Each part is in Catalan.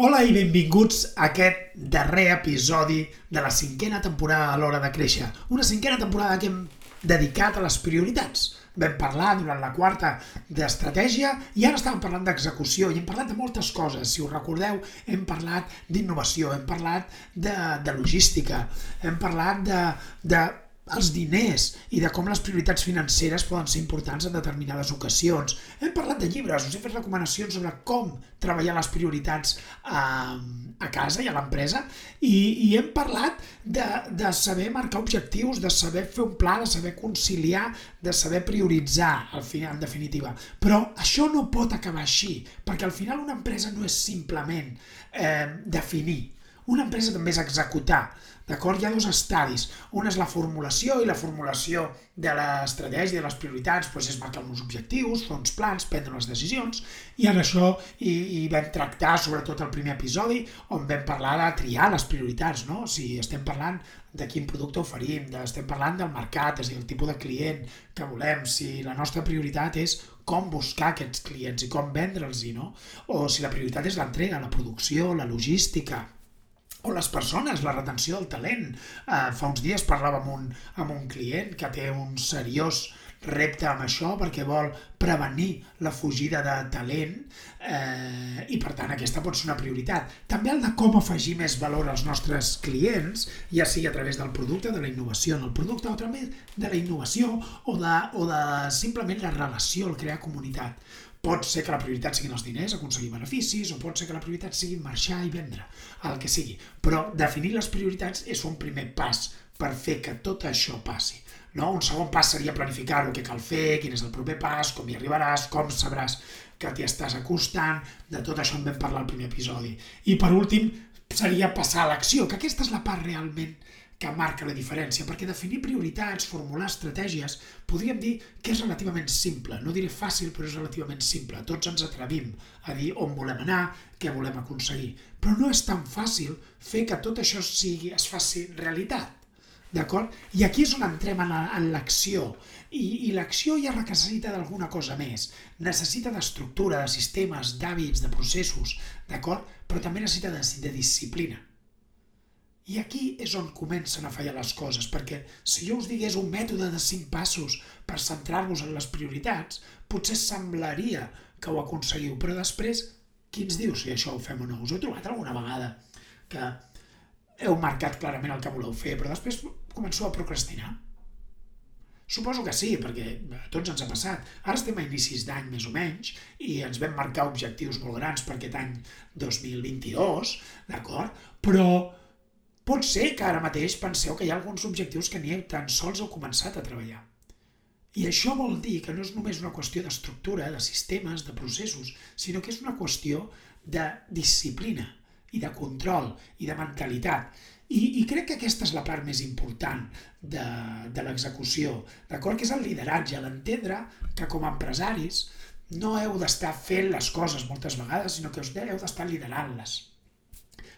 Hola i benvinguts a aquest darrer episodi de la cinquena temporada de l'Hora de Créixer. Una cinquena temporada que hem dedicat a les prioritats. Vam parlar durant la quarta d'estratègia i ara estàvem parlant d'execució i hem parlat de moltes coses. Si us recordeu, hem parlat d'innovació, hem parlat de, de logística, hem parlat de, de els diners i de com les prioritats financeres poden ser importants en determinades ocasions. Hem parlat de llibres, us he fet recomanacions sobre com treballar les prioritats a, a casa i a l'empresa i, i hem parlat de, de saber marcar objectius, de saber fer un pla, de saber conciliar, de saber prioritzar, al final, en definitiva. Però això no pot acabar així, perquè al final una empresa no és simplement eh, definir, una empresa també és executar. D'acord? Hi ha dos estadis. Un és la formulació i la formulació de l'estratègia, de les prioritats, doncs és marcar uns objectius, fer uns plans, prendre les decisions, i en això i, i vam tractar sobretot el primer episodi on vam parlar de triar les prioritats, no? Si estem parlant de quin producte oferim, de, estem parlant del mercat, és a dir, el tipus de client que volem, si la nostra prioritat és com buscar aquests clients i com vendre'ls-hi, no? O si la prioritat és l'entrega, la producció, la logística, o les persones, la retenció del talent. Uh, fa uns dies parlava amb un, amb un client que té un seriós repte amb això perquè vol prevenir la fugida de talent eh, i per tant aquesta pot ser una prioritat. També el de com afegir més valor als nostres clients, ja sigui a través del producte, de la innovació en el producte o també de la innovació o de, o de simplement la relació, el crear comunitat. Pot ser que la prioritat siguin els diners, aconseguir beneficis, o pot ser que la prioritat sigui marxar i vendre, el que sigui. Però definir les prioritats és un primer pas per fer que tot això passi. No? Un segon pas seria planificar-ho, què cal fer, quin és el proper pas, com hi arribaràs, com sabràs que t'hi estàs acostant, de tot això en vam parlar al primer episodi. I per últim, seria passar a l'acció, que aquesta és la part realment que marca la diferència, perquè definir prioritats, formular estratègies, podríem dir que és relativament simple. No diré fàcil, però és relativament simple. Tots ens atrevim a dir on volem anar, què volem aconseguir. Però no és tan fàcil fer que tot això sigui, es faci realitat. D'acord? I aquí és on entrem en l'acció. I, i l'acció ja necessita d'alguna cosa més. Necessita d'estructura, de sistemes, d'hàbits, de processos, d'acord? Però també necessita de, de disciplina i aquí és on comencen a fallar les coses, perquè si jo us digués un mètode de cinc passos per centrar-vos en les prioritats, potser semblaria que ho aconseguiu, però després, qui ens diu si això ho fem o no? Us heu trobat alguna vegada que heu marcat clarament el que voleu fer, però després començou a procrastinar? Suposo que sí, perquè a tots ens ha passat. Ara estem a inicis d'any més o menys i ens vam marcar objectius molt grans per aquest any 2022, d'acord? Però Pot ser que ara mateix penseu que hi ha alguns objectius que ni tan sols heu començat a treballar. I això vol dir que no és només una qüestió d'estructura, de sistemes, de processos, sinó que és una qüestió de disciplina i de control i de mentalitat. I, i crec que aquesta és la part més important de, de l'execució, d'acord? Que és el lideratge, l'entendre que com a empresaris no heu d'estar fent les coses moltes vegades, sinó que us heu d'estar liderant-les.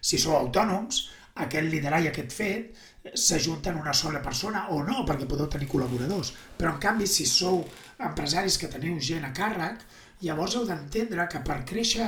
Si sou autònoms, aquest liderar i aquest fet s'ajunten una sola persona o no, perquè podeu tenir col·laboradors. Però, en canvi, si sou empresaris que teniu gent a càrrec, llavors heu d'entendre que per créixer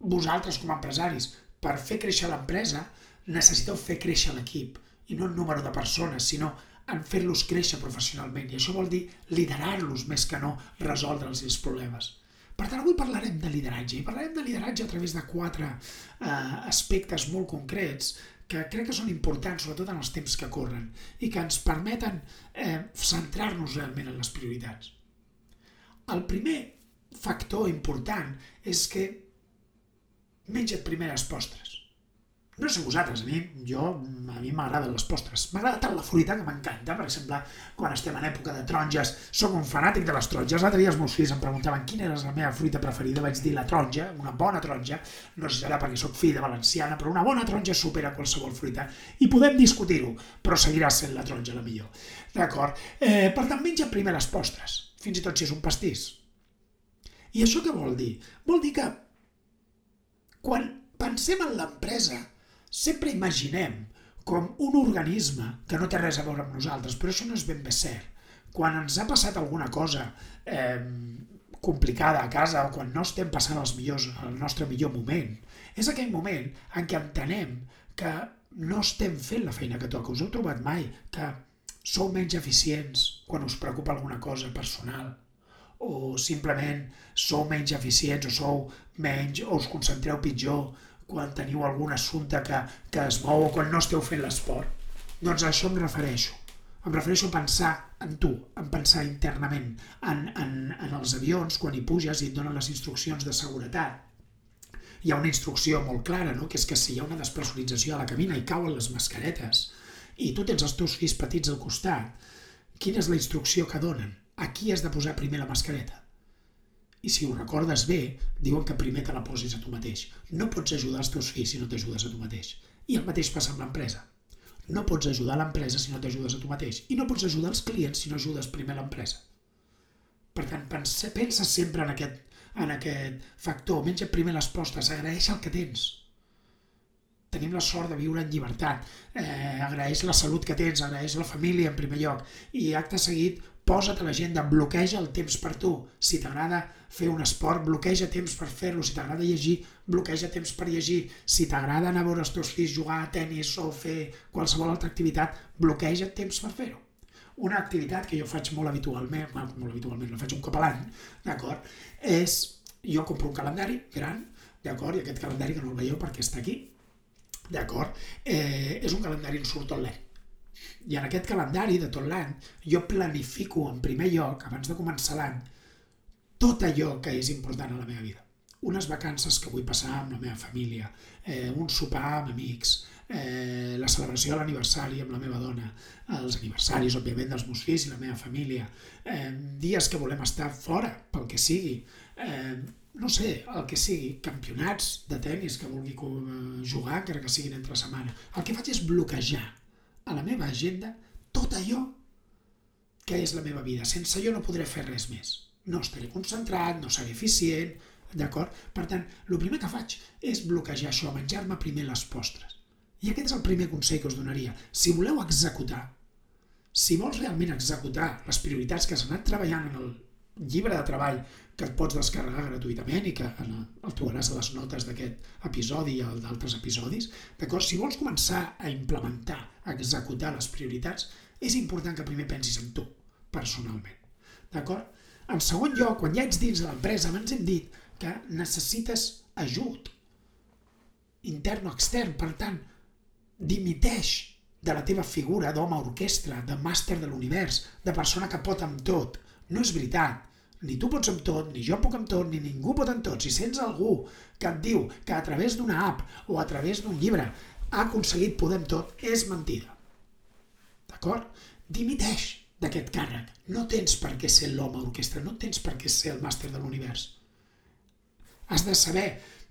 vosaltres com a empresaris, per fer créixer l'empresa, necessiteu fer créixer l'equip, i no en número de persones, sinó en fer-los créixer professionalment. I això vol dir liderar-los més que no resoldre'ls els problemes. Per tant, avui parlarem de lideratge i parlarem de lideratge a través de quatre eh, aspectes molt concrets que crec que són importants, sobretot en els temps que corren, i que ens permeten eh, centrar-nos realment en les prioritats. El primer factor important és que menja't primer les postres. No sé vosaltres, a mi, jo, a mi m'agraden les postres. M'agrada tant la fruita que m'encanta. Per exemple, quan estem en època de taronges, sóc un fanàtic de les taronges. L'altre dia els meus fills em preguntaven quina era la meva fruita preferida. Vaig dir la taronja, una bona taronja. No sé si serà perquè sóc fill de valenciana, però una bona taronja supera qualsevol fruita. I podem discutir-ho, però seguirà sent la taronja la millor. D'acord? Eh, per tant, menja primer les postres, fins i tot si és un pastís. I això què vol dir? Vol dir que quan pensem en l'empresa, sempre imaginem com un organisme que no té res a veure amb nosaltres, però això no és ben bé cert. Quan ens ha passat alguna cosa eh, complicada a casa o quan no estem passant els millors, el nostre millor moment, és aquell moment en què entenem que no estem fent la feina que toca. Us heu trobat mai que sou menys eficients quan us preocupa alguna cosa personal o simplement sou menys eficients o sou menys o us concentreu pitjor quan teniu algun assumpte que, que es mou o quan no esteu fent l'esport. Doncs a això em refereixo. Em refereixo a pensar en tu, en pensar internament, en, en, en els avions, quan hi puges i et donen les instruccions de seguretat. Hi ha una instrucció molt clara, no? que és que si hi ha una despressurització a la cabina i cauen les mascaretes i tu tens els teus fills petits al costat, quina és la instrucció que donen? A qui has de posar primer la mascareta? I si ho recordes bé, diuen que primer te la posis a tu mateix. No pots ajudar els teus fills si no t'ajudes a tu mateix. I el mateix passa amb l'empresa. No pots ajudar l'empresa si no t'ajudes a tu mateix. I no pots ajudar els clients si no ajudes primer l'empresa. Per tant, pensa, pensa sempre en aquest, en aquest factor. Menja primer les postres, agraeix el que tens. Tenim la sort de viure en llibertat. Eh, agraeix la salut que tens, agraeix la família en primer lloc. I acte seguit, posa't a l'agenda, bloqueja el temps per tu. Si t'agrada fer un esport, bloqueja temps per fer-lo. Si t'agrada llegir, bloqueja temps per llegir. Si t'agrada anar a veure els teus fills jugar a tennis o fer qualsevol altra activitat, bloqueja temps per fer-ho. Una activitat que jo faig molt habitualment, molt habitualment, la faig un cop a l'any, d'acord, és jo compro un calendari gran, d'acord, i aquest calendari que no el veieu perquè està aquí, d'acord, eh, és un calendari on surt tot l'any i en aquest calendari de tot l'any jo planifico en primer lloc, abans de començar l'any, tot allò que és important a la meva vida. Unes vacances que vull passar amb la meva família, eh, un sopar amb amics, eh, la celebració de l'aniversari amb la meva dona, els aniversaris, òbviament, dels meus fills i la meva família, eh, dies que volem estar fora, pel que sigui, eh, no sé, el que sigui, campionats de tennis que vulgui jugar, encara que siguin entre setmana. El que faig és bloquejar la meva agenda tot allò que és la meva vida. Sense allò no podré fer res més. No estaré concentrat, no seré eficient, d'acord? Per tant, el primer que faig és bloquejar això, menjar-me primer les postres. I aquest és el primer consell que us donaria. Si voleu executar, si vols realment executar les prioritats que s'han anat treballant en el llibre de treball que et pots descarregar gratuïtament i que el trobaràs a les notes d'aquest episodi i d'altres episodis, d'acord? Si vols començar a implementar, a executar les prioritats, és important que primer pensis en tu, personalment. D'acord? En segon lloc, quan ja ets dins de l'empresa, abans hem dit que necessites ajut intern o extern, per tant, dimiteix de la teva figura d'home orquestra, de màster de l'univers, de persona que pot amb tot. No és veritat ni tu pots amb tot, ni jo puc amb tot, ni ningú pot amb tot. Si sents algú que et diu que a través d'una app o a través d'un llibre ha aconseguit poder amb tot, és mentida. D'acord? Dimiteix d'aquest càrrec. No tens per què ser l'home orquestra, no tens per què ser el màster de l'univers. Has de saber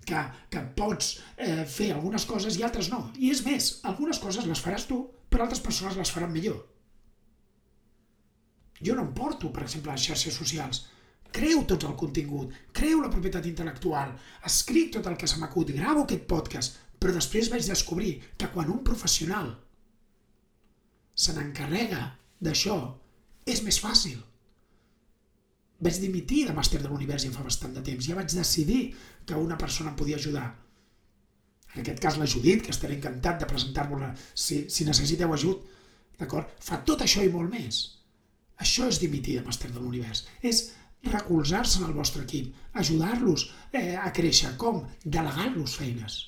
que, que pots eh, fer algunes coses i altres no. I és més, algunes coses les faràs tu, però altres persones les faran millor. Jo no em porto, per exemple, a les xarxes socials creu tot el contingut, creu la propietat intel·lectual, escric tot el que se m'acut, gravo aquest podcast, però després vaig descobrir que quan un professional se n'encarrega d'això, és més fàcil. Vaig dimitir de màster de l'univers i fa bastant de temps. Ja vaig decidir que una persona em podia ajudar. En aquest cas la Judit, que estaré encantat de presentar-vos si, si necessiteu ajut. D'acord? Fa tot això i molt més. Això és dimitir de màster de l'univers. És recolzar-se en el vostre equip, ajudar-los eh, a créixer. Com? Delegant-los feines.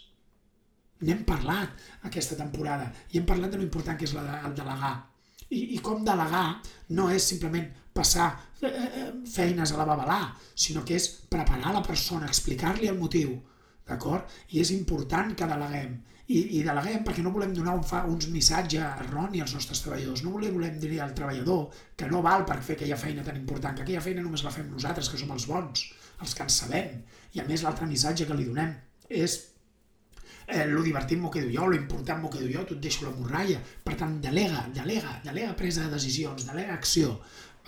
N'hem parlat aquesta temporada i hem parlat de lo important que és la de, el delegar. I, I com delegar no és simplement passar eh, eh feines a la babalà, sinó que és preparar la persona, explicar-li el motiu, d'acord? I és important que deleguem. I, i deleguem perquè no volem donar un fa, uns missatges erroni als nostres treballadors. No volem, volem dir al treballador que no val per fer aquella feina tan important, que aquella feina només la fem nosaltres, que som els bons, els que en sabem. I a més l'altre missatge que li donem és eh, lo divertit m'ho quedo jo, lo important m'ho quedo jo, tu et deixo la morralla. Per tant, delega, delega, delega presa de decisions, delega acció.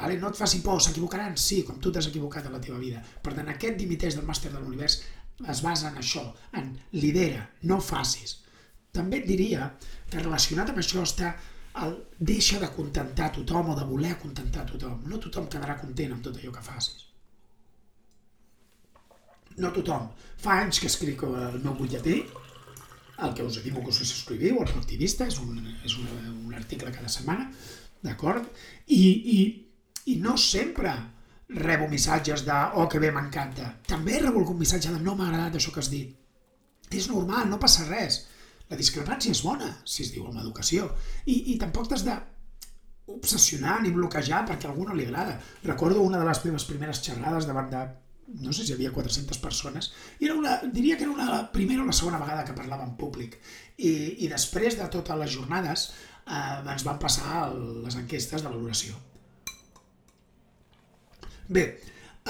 Vale? No et faci por, s'equivocaran? Sí, com tu t'has equivocat a la teva vida. Per tant, aquest dimiteix del màster de l'univers es basa en això, en lidera, no facis. També et diria que relacionat amb això està el deixa de contentar tothom o de voler contentar tothom. No tothom quedarà content amb tot allò que facis. No tothom. Fa anys que escric el meu butlletí, el que us animo que us subscriviu, el Activista, és un, és un, un article cada setmana, d'acord? I, i, I no sempre rebo missatges de oh, que bé, m'encanta. També rebo algun missatge de no m'ha agradat això que has dit. És normal, no passa res. La discrepància és bona, si es diu amb educació. I, i tampoc t'has de obsessionar ni bloquejar perquè a algú no li agrada. Recordo una de les meves primeres xerrades davant de no sé si hi havia 400 persones, i era una, diria que era una, la primera o la segona vegada que parlava en públic. I, i després de totes les jornades eh, ens van passar el, les enquestes de valoració. Bé,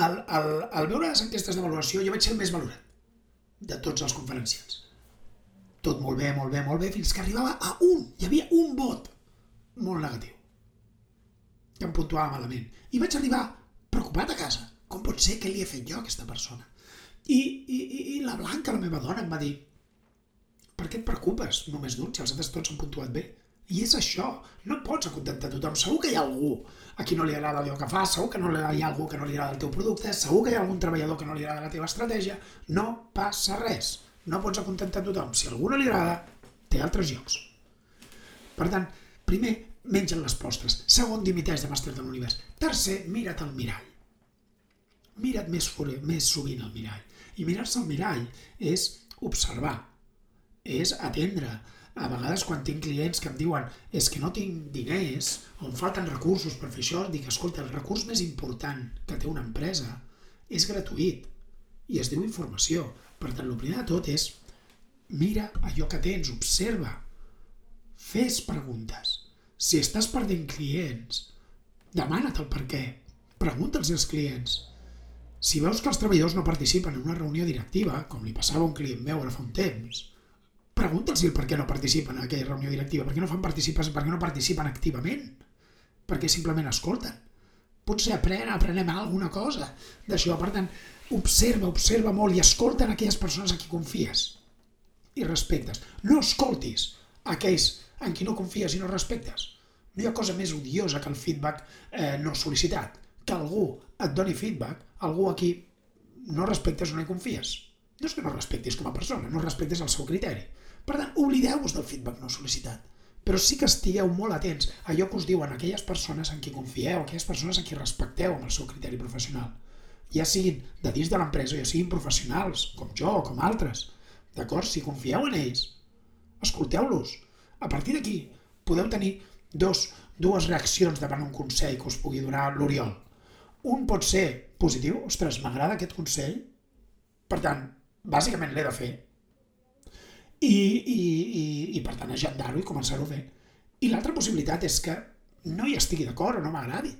al, al, al veure les enquestes de valoració jo vaig ser el més valorat de tots els conferenciants. Tot molt bé, molt bé, molt bé, fins que arribava a un. Hi havia un vot molt negatiu. Que em puntuava malament. I vaig arribar preocupat a casa. Com pot ser que li he fet jo a aquesta persona? I, i, i la Blanca, la meva dona, em va dir per què et preocupes només d'un si els altres tots han puntuat bé? I és això, no pots acontentar tothom. Segur que hi ha algú a qui no li agrada allò que fa, segur que no hi ha algú que no li agrada el teu producte, segur que hi ha algun treballador que no li agrada la teva estratègia, no passa res. No pots acontentar tothom. Si a algú no li agrada, té altres llocs. Per tant, primer, mengen les postres. Segon, dimiteix de màster de l'univers. Tercer, mira't al mirall. Mira't més, més sovint al mirall. I mirar-se al mirall és observar, és atendre, a vegades quan tinc clients que em diuen és que no tinc diners o em falten recursos per fer això, dic, escolta, el recurs més important que té una empresa és gratuït i es diu informació. Per tant, el primer de tot és mira allò que tens, observa, fes preguntes. Si estàs perdent clients, demana't el per què. Pregunta'ls als clients. Si veus que els treballadors no participen en una reunió directiva, com li passava a un client meu ara fa un temps, pregunta'ls el per què no participen en aquella reunió directiva, per què no fan participar, per què no participen activament, perquè simplement escolten. Potser aprenen, aprenem alguna cosa d'això. Per tant, observa, observa molt i escolta en aquelles persones a qui confies i respectes. No escoltis aquells en qui no confies i no respectes. No hi ha cosa més odiosa que el feedback eh, no sol·licitat. Que algú et doni feedback, algú a qui no respectes o no hi confies. No és que no respectis com a persona, no respectes el seu criteri per tant, oblideu-vos del feedback no sol·licitat. Però sí que estigueu molt atents a allò que us diuen aquelles persones en qui confieu, aquelles persones a qui respecteu amb el seu criteri professional. Ja siguin de dins de l'empresa, ja siguin professionals, com jo o com altres. D'acord? Si confieu en ells, escolteu-los. A partir d'aquí, podeu tenir dos, dues reaccions davant un consell que us pugui donar l'Oriol. Un pot ser positiu, ostres, m'agrada aquest consell, per tant, bàsicament l'he de fer, i, i, i, i per tant agendar-ho i començar-ho a fer. I l'altra possibilitat és que no hi estigui d'acord o no m'agradi.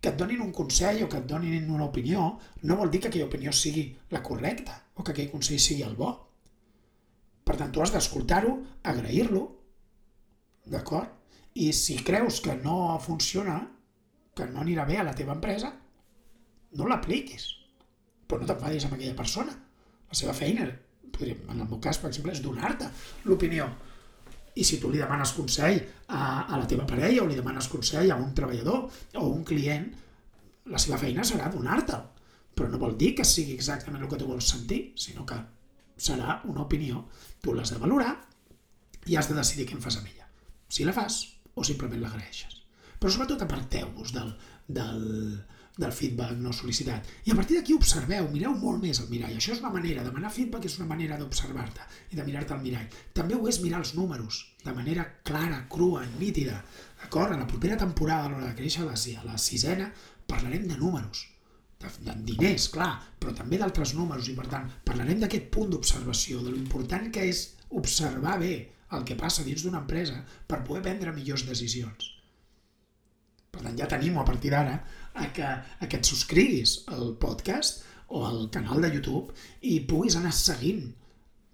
Que et donin un consell o que et donin una opinió no vol dir que aquella opinió sigui la correcta o que aquell consell sigui el bo. Per tant, tu has d'escoltar-ho, agrair-lo, d'acord? I si creus que no funciona, que no anirà bé a la teva empresa, no l'apliquis. Però no t'enfadis amb aquella persona. La seva feina podríem, en el meu cas, per exemple, és donar-te l'opinió. I si tu li demanes consell a, a la teva parella o li demanes consell a un treballador o un client, la seva feina serà donar-te'l. Però no vol dir que sigui exactament el que tu vols sentir, sinó que serà una opinió. Tu l'has de valorar i has de decidir què en fas amb ella. Si la fas o simplement l'agraeixes. Però sobretot aparteu-vos del, del, del feedback no sol·licitat. I a partir d'aquí observeu, mireu molt més el mirall. Això és una manera, demanar feedback és una manera d'observar-te i de mirar-te al mirall. També ho és mirar els números, de manera clara, crua, nítida. D'acord? A la propera temporada, a l'hora de créixer, a la, a la sisena, parlarem de números. de, de diners, clar, però també d'altres números i per tant parlarem d'aquest punt d'observació, de l'important que és observar bé el que passa dins d'una empresa per poder prendre millors decisions. Per tant, ja tenim a partir d'ara a que, a que et subscriguis al podcast o al canal de YouTube i puguis anar seguint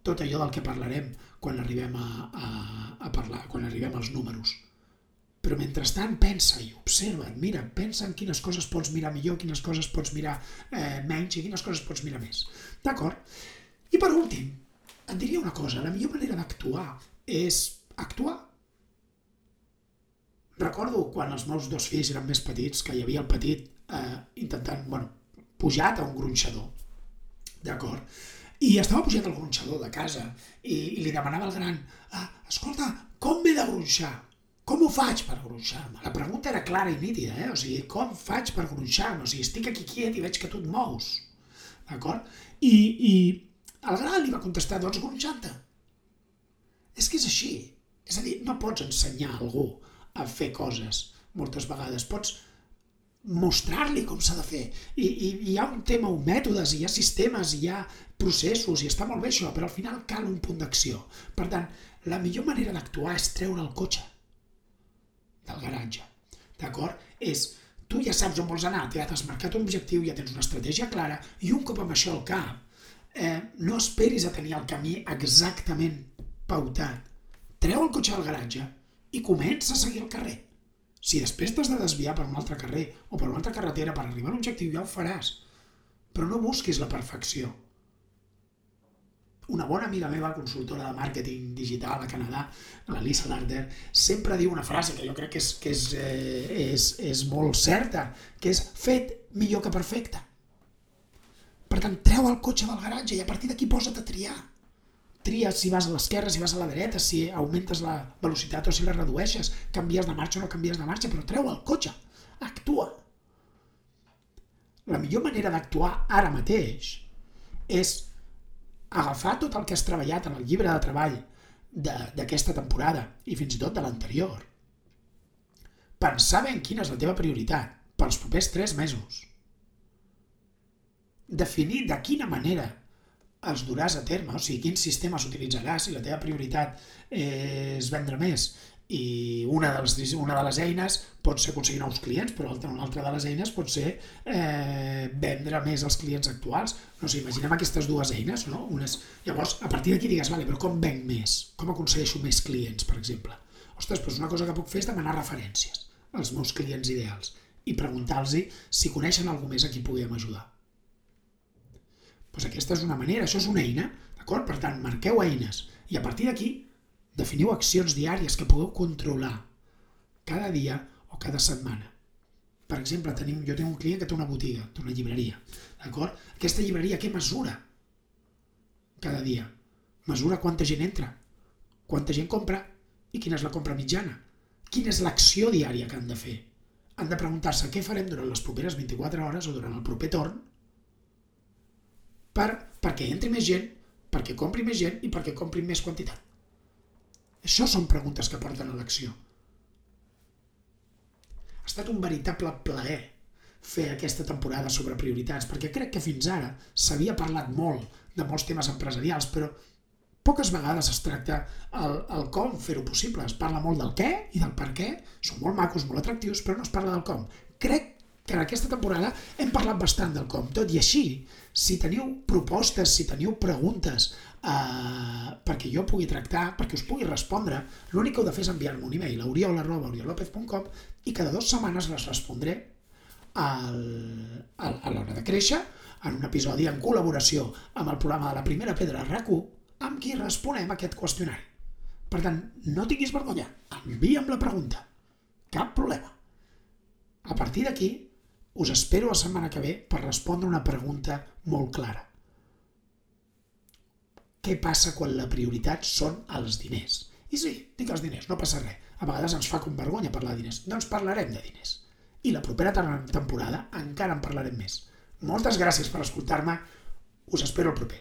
tot allò del que parlarem quan arribem a, a, a parlar, quan arribem als números. Però mentrestant pensa i observa, mira, pensa en quines coses pots mirar millor, quines coses pots mirar eh, menys i quines coses pots mirar més. D'acord? I per últim, et diria una cosa, la millor manera d'actuar és actuar. Recordo quan els meus dos fills eren més petits, que hi havia el petit eh, intentant, bueno, pujat a un gronxador, d'acord? I estava pujant al gronxador de casa i, i li demanava al gran, ah, escolta, com m'he de gronxar? Com ho faig per gronxar-me? La pregunta era clara i nítida, eh? O sigui, com faig per gronxar-me? O sigui, estic aquí quiet i veig que tu et mous. D'acord? I, I el gran li va contestar, doncs gronxant-te. És que és així. És a dir, no pots ensenyar a algú a fer coses moltes vegades. Pots mostrar-li com s'ha de fer. I, I hi ha un tema, un mètodes, hi ha sistemes, hi ha processos, i està molt bé això, però al final cal un punt d'acció. Per tant, la millor manera d'actuar és treure el cotxe del garatge. D'acord? És, tu ja saps on vols anar, ja t'has marcat un objectiu, ja tens una estratègia clara, i un cop amb això al cap, eh, no esperis a tenir el camí exactament pautat. Treu el cotxe del garatge i comença a seguir el carrer. Si després t'has de desviar per un altre carrer o per una altra carretera per arribar a l'objectiu, ja ho faràs. Però no busquis la perfecció una bona amiga meva, consultora de màrqueting digital a Canadà, la Lisa Larder, sempre diu una frase que jo crec que és, que és, eh, és, és molt certa, que és fet millor que perfecte. Per tant, treu el cotxe del garatge i a partir d'aquí posa't a triar. Tria si vas a l'esquerra, si vas a la dreta, si augmentes la velocitat o si la redueixes, canvies de marxa o no canvies de marxa, però treu el cotxe, actua. La millor manera d'actuar ara mateix és agafar tot el que has treballat en el llibre de treball d'aquesta temporada i fins i tot de l'anterior. Pensar ben quina és la teva prioritat pels propers tres mesos. Definir de quina manera els duràs a terme, o sigui, quins sistemes utilitzaràs si la teva prioritat és vendre més i una de, les, una de les eines pot ser aconseguir nous clients, però una altra de les eines pot ser eh, vendre més als clients actuals. No sé, imaginem aquestes dues eines, no? Unes... Llavors, a partir d'aquí digues, vale, però com venc més? Com aconsegueixo més clients, per exemple? Ostres, doncs una cosa que puc fer és demanar referències als meus clients ideals i preguntar-los si coneixen algú més a qui puguem ajudar. Doncs aquesta és una manera, això és una eina, d'acord? Per tant, marqueu eines i a partir d'aquí Definiu accions diàries que podeu controlar cada dia o cada setmana. Per exemple, tenim, jo tinc un client que té una botiga, té una llibreria. D'acord? Aquesta llibreria què mesura cada dia? Mesura quanta gent entra, quanta gent compra i quina és la compra mitjana. Quina és l'acció diària que han de fer? Han de preguntar-se què farem durant les properes 24 hores o durant el proper torn per, perquè entri més gent, perquè compri més gent i perquè compri més quantitat. Això són preguntes que porten a l'acció. Ha estat un veritable plaer fer aquesta temporada sobre prioritats, perquè crec que fins ara s'havia parlat molt de molts temes empresarials, però poques vegades es tracta el, el com fer-ho possible. Es parla molt del què i del per què, són molt macos, molt atractius, però no es parla del com. Crec que en aquesta temporada hem parlat bastant del com. Tot i així, si teniu propostes, si teniu preguntes eh, perquè jo pugui tractar, perquè us pugui respondre, l'únic que heu de fer és enviar-me un e-mail a oriol.oriolopez.com i cada dues setmanes les respondré al, a, a l'hora de créixer en un episodi en col·laboració amb el programa de la primera pedra RAC1 amb qui responem aquest qüestionari. Per tant, no tinguis vergonya, envia'm la pregunta. Cap problema. A partir d'aquí, us espero la setmana que ve per respondre una pregunta molt clara què passa quan la prioritat són els diners. I sí, dic els diners, no passa res. A vegades ens fa com vergonya parlar de diners. Doncs parlarem de diners. I la propera temporada encara en parlarem més. Moltes gràcies per escoltar-me. Us espero el proper.